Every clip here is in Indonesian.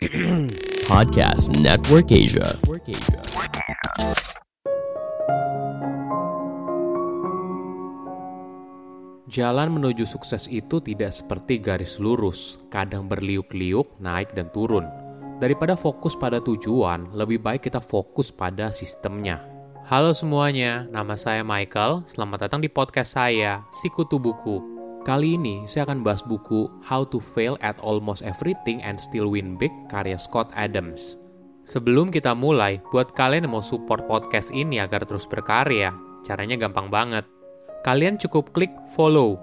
Podcast Network Asia. Jalan menuju sukses itu tidak seperti garis lurus, kadang berliuk-liuk, naik dan turun. Daripada fokus pada tujuan, lebih baik kita fokus pada sistemnya. Halo semuanya, nama saya Michael. Selamat datang di podcast saya, Sikutu Buku. Kali ini saya akan bahas buku How to Fail at Almost Everything and Still Win Big karya Scott Adams. Sebelum kita mulai, buat kalian yang mau support podcast ini agar terus berkarya, caranya gampang banget. Kalian cukup klik follow.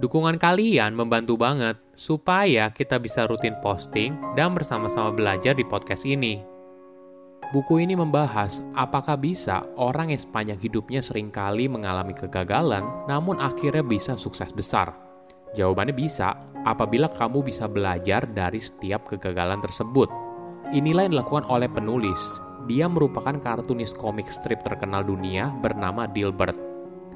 Dukungan kalian membantu banget supaya kita bisa rutin posting dan bersama-sama belajar di podcast ini. Buku ini membahas apakah bisa orang yang sepanjang hidupnya sering kali mengalami kegagalan, namun akhirnya bisa sukses besar. Jawabannya bisa apabila kamu bisa belajar dari setiap kegagalan tersebut. Inilah yang dilakukan oleh penulis. Dia merupakan kartunis komik strip terkenal dunia bernama Dilbert.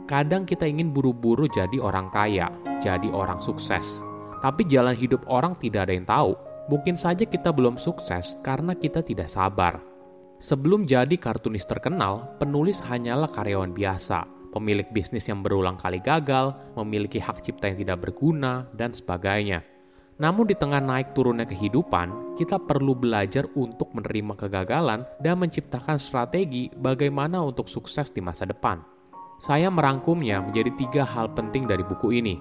Kadang kita ingin buru-buru jadi orang kaya, jadi orang sukses. Tapi jalan hidup orang tidak ada yang tahu. Mungkin saja kita belum sukses karena kita tidak sabar. Sebelum jadi kartunis terkenal, penulis hanyalah karyawan biasa, pemilik bisnis yang berulang kali gagal, memiliki hak cipta yang tidak berguna, dan sebagainya. Namun di tengah naik turunnya kehidupan, kita perlu belajar untuk menerima kegagalan dan menciptakan strategi bagaimana untuk sukses di masa depan. Saya merangkumnya menjadi tiga hal penting dari buku ini.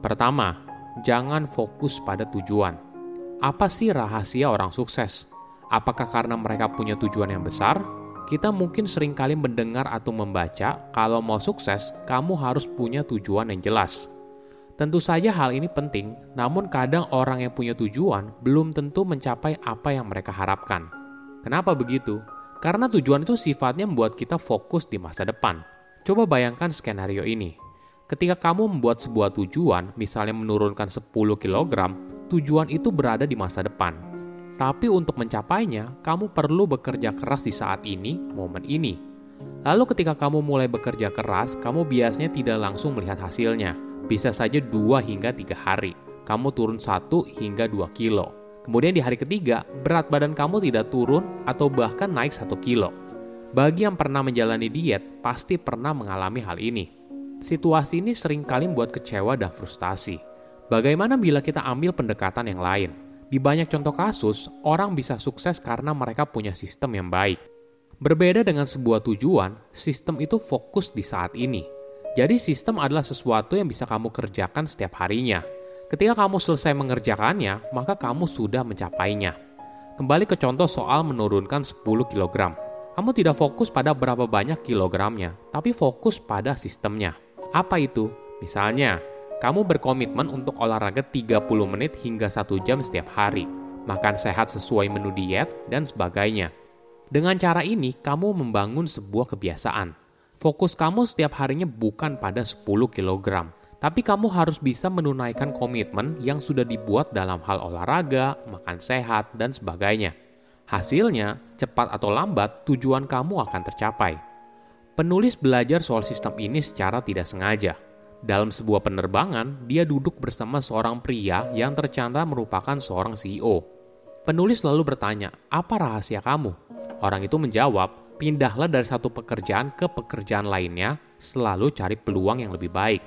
Pertama, jangan fokus pada tujuan. Apa sih rahasia orang sukses? Apakah karena mereka punya tujuan yang besar? Kita mungkin sering kali mendengar atau membaca, kalau mau sukses, kamu harus punya tujuan yang jelas. Tentu saja hal ini penting, namun kadang orang yang punya tujuan belum tentu mencapai apa yang mereka harapkan. Kenapa begitu? Karena tujuan itu sifatnya membuat kita fokus di masa depan. Coba bayangkan skenario ini. Ketika kamu membuat sebuah tujuan, misalnya menurunkan 10 kg, tujuan itu berada di masa depan tapi untuk mencapainya, kamu perlu bekerja keras di saat ini, momen ini. Lalu ketika kamu mulai bekerja keras, kamu biasanya tidak langsung melihat hasilnya. Bisa saja 2 hingga 3 hari. Kamu turun 1 hingga 2 kilo. Kemudian di hari ketiga, berat badan kamu tidak turun atau bahkan naik 1 kilo. Bagi yang pernah menjalani diet, pasti pernah mengalami hal ini. Situasi ini sering kali membuat kecewa dan frustasi. Bagaimana bila kita ambil pendekatan yang lain? Di banyak contoh kasus, orang bisa sukses karena mereka punya sistem yang baik. Berbeda dengan sebuah tujuan, sistem itu fokus di saat ini. Jadi sistem adalah sesuatu yang bisa kamu kerjakan setiap harinya. Ketika kamu selesai mengerjakannya, maka kamu sudah mencapainya. Kembali ke contoh soal menurunkan 10 kg. Kamu tidak fokus pada berapa banyak kilogramnya, tapi fokus pada sistemnya. Apa itu? Misalnya, kamu berkomitmen untuk olahraga 30 menit hingga 1 jam setiap hari, makan sehat sesuai menu diet, dan sebagainya. Dengan cara ini, kamu membangun sebuah kebiasaan. Fokus kamu setiap harinya bukan pada 10 kg, tapi kamu harus bisa menunaikan komitmen yang sudah dibuat dalam hal olahraga, makan sehat, dan sebagainya. Hasilnya, cepat atau lambat, tujuan kamu akan tercapai. Penulis belajar soal sistem ini secara tidak sengaja – dalam sebuah penerbangan, dia duduk bersama seorang pria yang ternyata merupakan seorang CEO. Penulis lalu bertanya, "Apa rahasia kamu?" Orang itu menjawab, "Pindahlah dari satu pekerjaan ke pekerjaan lainnya, selalu cari peluang yang lebih baik."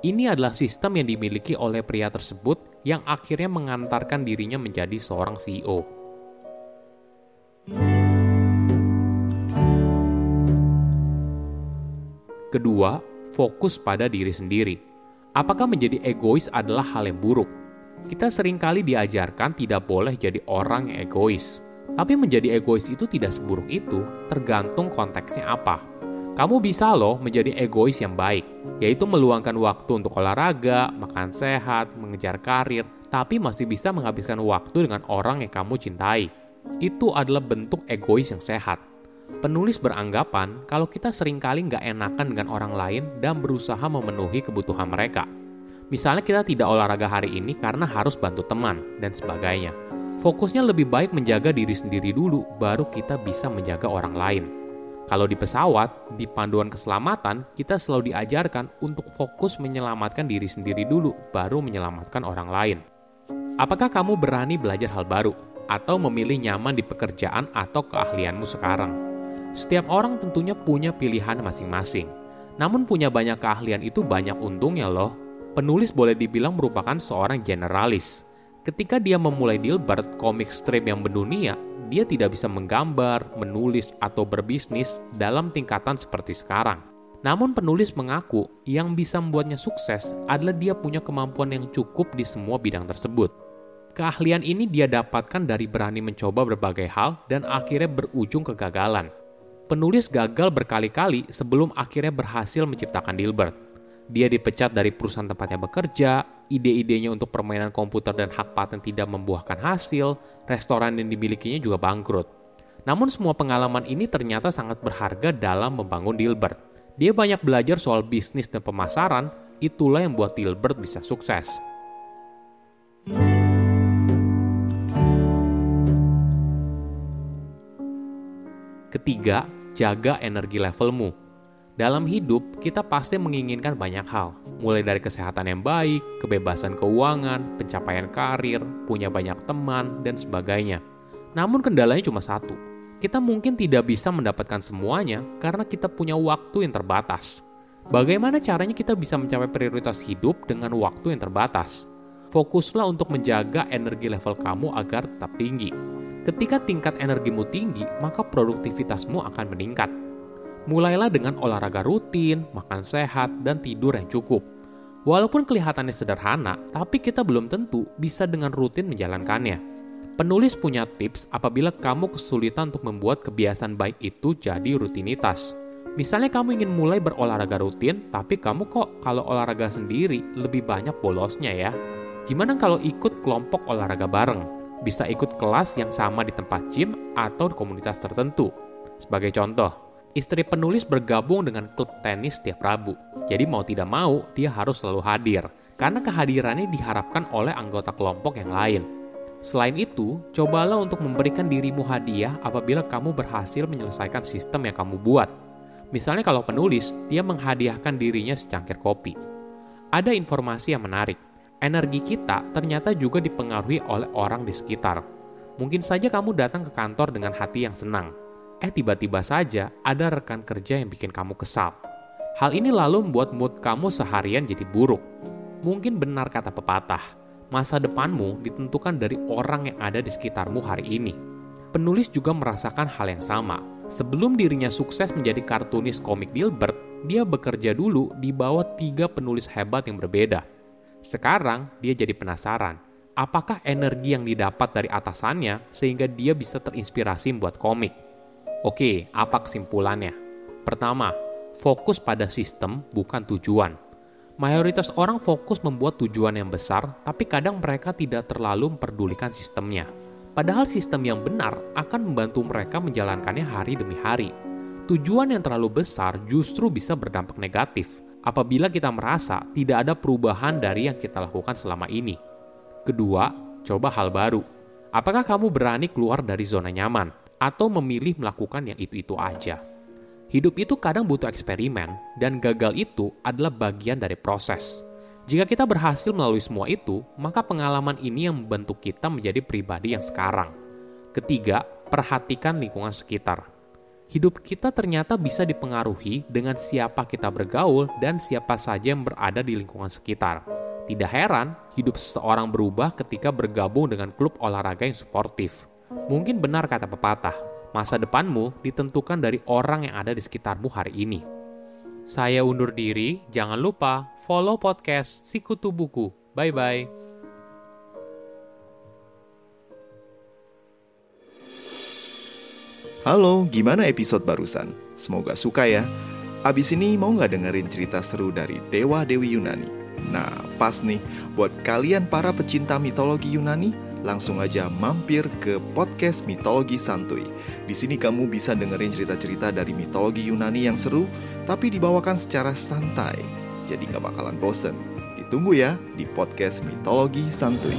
Ini adalah sistem yang dimiliki oleh pria tersebut yang akhirnya mengantarkan dirinya menjadi seorang CEO. Kedua, fokus pada diri sendiri. Apakah menjadi egois adalah hal yang buruk? Kita sering kali diajarkan tidak boleh jadi orang egois. Tapi menjadi egois itu tidak seburuk itu, tergantung konteksnya apa. Kamu bisa loh menjadi egois yang baik, yaitu meluangkan waktu untuk olahraga, makan sehat, mengejar karir, tapi masih bisa menghabiskan waktu dengan orang yang kamu cintai. Itu adalah bentuk egois yang sehat. Penulis beranggapan kalau kita sering kali nggak enakan dengan orang lain dan berusaha memenuhi kebutuhan mereka. Misalnya kita tidak olahraga hari ini karena harus bantu teman, dan sebagainya. Fokusnya lebih baik menjaga diri sendiri dulu, baru kita bisa menjaga orang lain. Kalau di pesawat, di panduan keselamatan, kita selalu diajarkan untuk fokus menyelamatkan diri sendiri dulu, baru menyelamatkan orang lain. Apakah kamu berani belajar hal baru? atau memilih nyaman di pekerjaan atau keahlianmu sekarang. Setiap orang tentunya punya pilihan masing-masing. Namun punya banyak keahlian itu banyak untungnya loh. Penulis boleh dibilang merupakan seorang generalis. Ketika dia memulai Dilbert, komik strip yang mendunia, dia tidak bisa menggambar, menulis, atau berbisnis dalam tingkatan seperti sekarang. Namun penulis mengaku yang bisa membuatnya sukses adalah dia punya kemampuan yang cukup di semua bidang tersebut. Keahlian ini dia dapatkan dari berani mencoba berbagai hal dan akhirnya berujung kegagalan. Penulis gagal berkali-kali sebelum akhirnya berhasil menciptakan Dilbert. Dia dipecat dari perusahaan tempatnya bekerja, ide-idenya untuk permainan komputer dan hak paten tidak membuahkan hasil, restoran yang dimilikinya juga bangkrut. Namun semua pengalaman ini ternyata sangat berharga dalam membangun Dilbert. Dia banyak belajar soal bisnis dan pemasaran, itulah yang membuat Dilbert bisa sukses. Ketiga, jaga energi levelmu. Dalam hidup, kita pasti menginginkan banyak hal, mulai dari kesehatan yang baik, kebebasan keuangan, pencapaian karir, punya banyak teman, dan sebagainya. Namun kendalanya cuma satu. Kita mungkin tidak bisa mendapatkan semuanya karena kita punya waktu yang terbatas. Bagaimana caranya kita bisa mencapai prioritas hidup dengan waktu yang terbatas? Fokuslah untuk menjaga energi level kamu agar tetap tinggi. Ketika tingkat energimu tinggi, maka produktivitasmu akan meningkat Mulailah dengan olahraga rutin, makan sehat, dan tidur yang cukup. Walaupun kelihatannya sederhana, tapi kita belum tentu bisa dengan rutin menjalankannya. Penulis punya tips apabila kamu kesulitan untuk membuat kebiasaan baik itu jadi rutinitas. Misalnya kamu ingin mulai berolahraga rutin, tapi kamu kok kalau olahraga sendiri lebih banyak bolosnya ya. Gimana kalau ikut kelompok olahraga bareng? Bisa ikut kelas yang sama di tempat gym atau di komunitas tertentu. Sebagai contoh, istri penulis bergabung dengan klub tenis setiap Rabu. Jadi mau tidak mau, dia harus selalu hadir, karena kehadirannya diharapkan oleh anggota kelompok yang lain. Selain itu, cobalah untuk memberikan dirimu hadiah apabila kamu berhasil menyelesaikan sistem yang kamu buat. Misalnya kalau penulis, dia menghadiahkan dirinya secangkir kopi. Ada informasi yang menarik. Energi kita ternyata juga dipengaruhi oleh orang di sekitar. Mungkin saja kamu datang ke kantor dengan hati yang senang, eh tiba-tiba saja ada rekan kerja yang bikin kamu kesal. Hal ini lalu membuat mood kamu seharian jadi buruk. Mungkin benar kata pepatah, masa depanmu ditentukan dari orang yang ada di sekitarmu hari ini. Penulis juga merasakan hal yang sama. Sebelum dirinya sukses menjadi kartunis komik Dilbert, dia bekerja dulu di bawah tiga penulis hebat yang berbeda. Sekarang dia jadi penasaran, apakah energi yang didapat dari atasannya sehingga dia bisa terinspirasi membuat komik. Oke, apa kesimpulannya? Pertama, fokus pada sistem bukan tujuan. Mayoritas orang fokus membuat tujuan yang besar, tapi kadang mereka tidak terlalu memperdulikan sistemnya. Padahal sistem yang benar akan membantu mereka menjalankannya hari demi hari. Tujuan yang terlalu besar justru bisa berdampak negatif apabila kita merasa tidak ada perubahan dari yang kita lakukan selama ini. Kedua, coba hal baru. Apakah kamu berani keluar dari zona nyaman? atau memilih melakukan yang itu-itu aja. Hidup itu kadang butuh eksperimen, dan gagal itu adalah bagian dari proses. Jika kita berhasil melalui semua itu, maka pengalaman ini yang membentuk kita menjadi pribadi yang sekarang. Ketiga, perhatikan lingkungan sekitar. Hidup kita ternyata bisa dipengaruhi dengan siapa kita bergaul dan siapa saja yang berada di lingkungan sekitar. Tidak heran, hidup seseorang berubah ketika bergabung dengan klub olahraga yang suportif. Mungkin benar kata pepatah, masa depanmu ditentukan dari orang yang ada di sekitarmu hari ini. Saya undur diri, jangan lupa follow podcast Sikutu Buku. Bye-bye. Halo, gimana episode barusan? Semoga suka ya. Abis ini mau nggak dengerin cerita seru dari Dewa Dewi Yunani? Nah, pas nih buat kalian para pecinta mitologi Yunani langsung aja mampir ke podcast Mitologi Santuy. Di sini kamu bisa dengerin cerita-cerita dari mitologi Yunani yang seru, tapi dibawakan secara santai. Jadi gak bakalan bosen. Ditunggu ya di podcast Mitologi Santuy.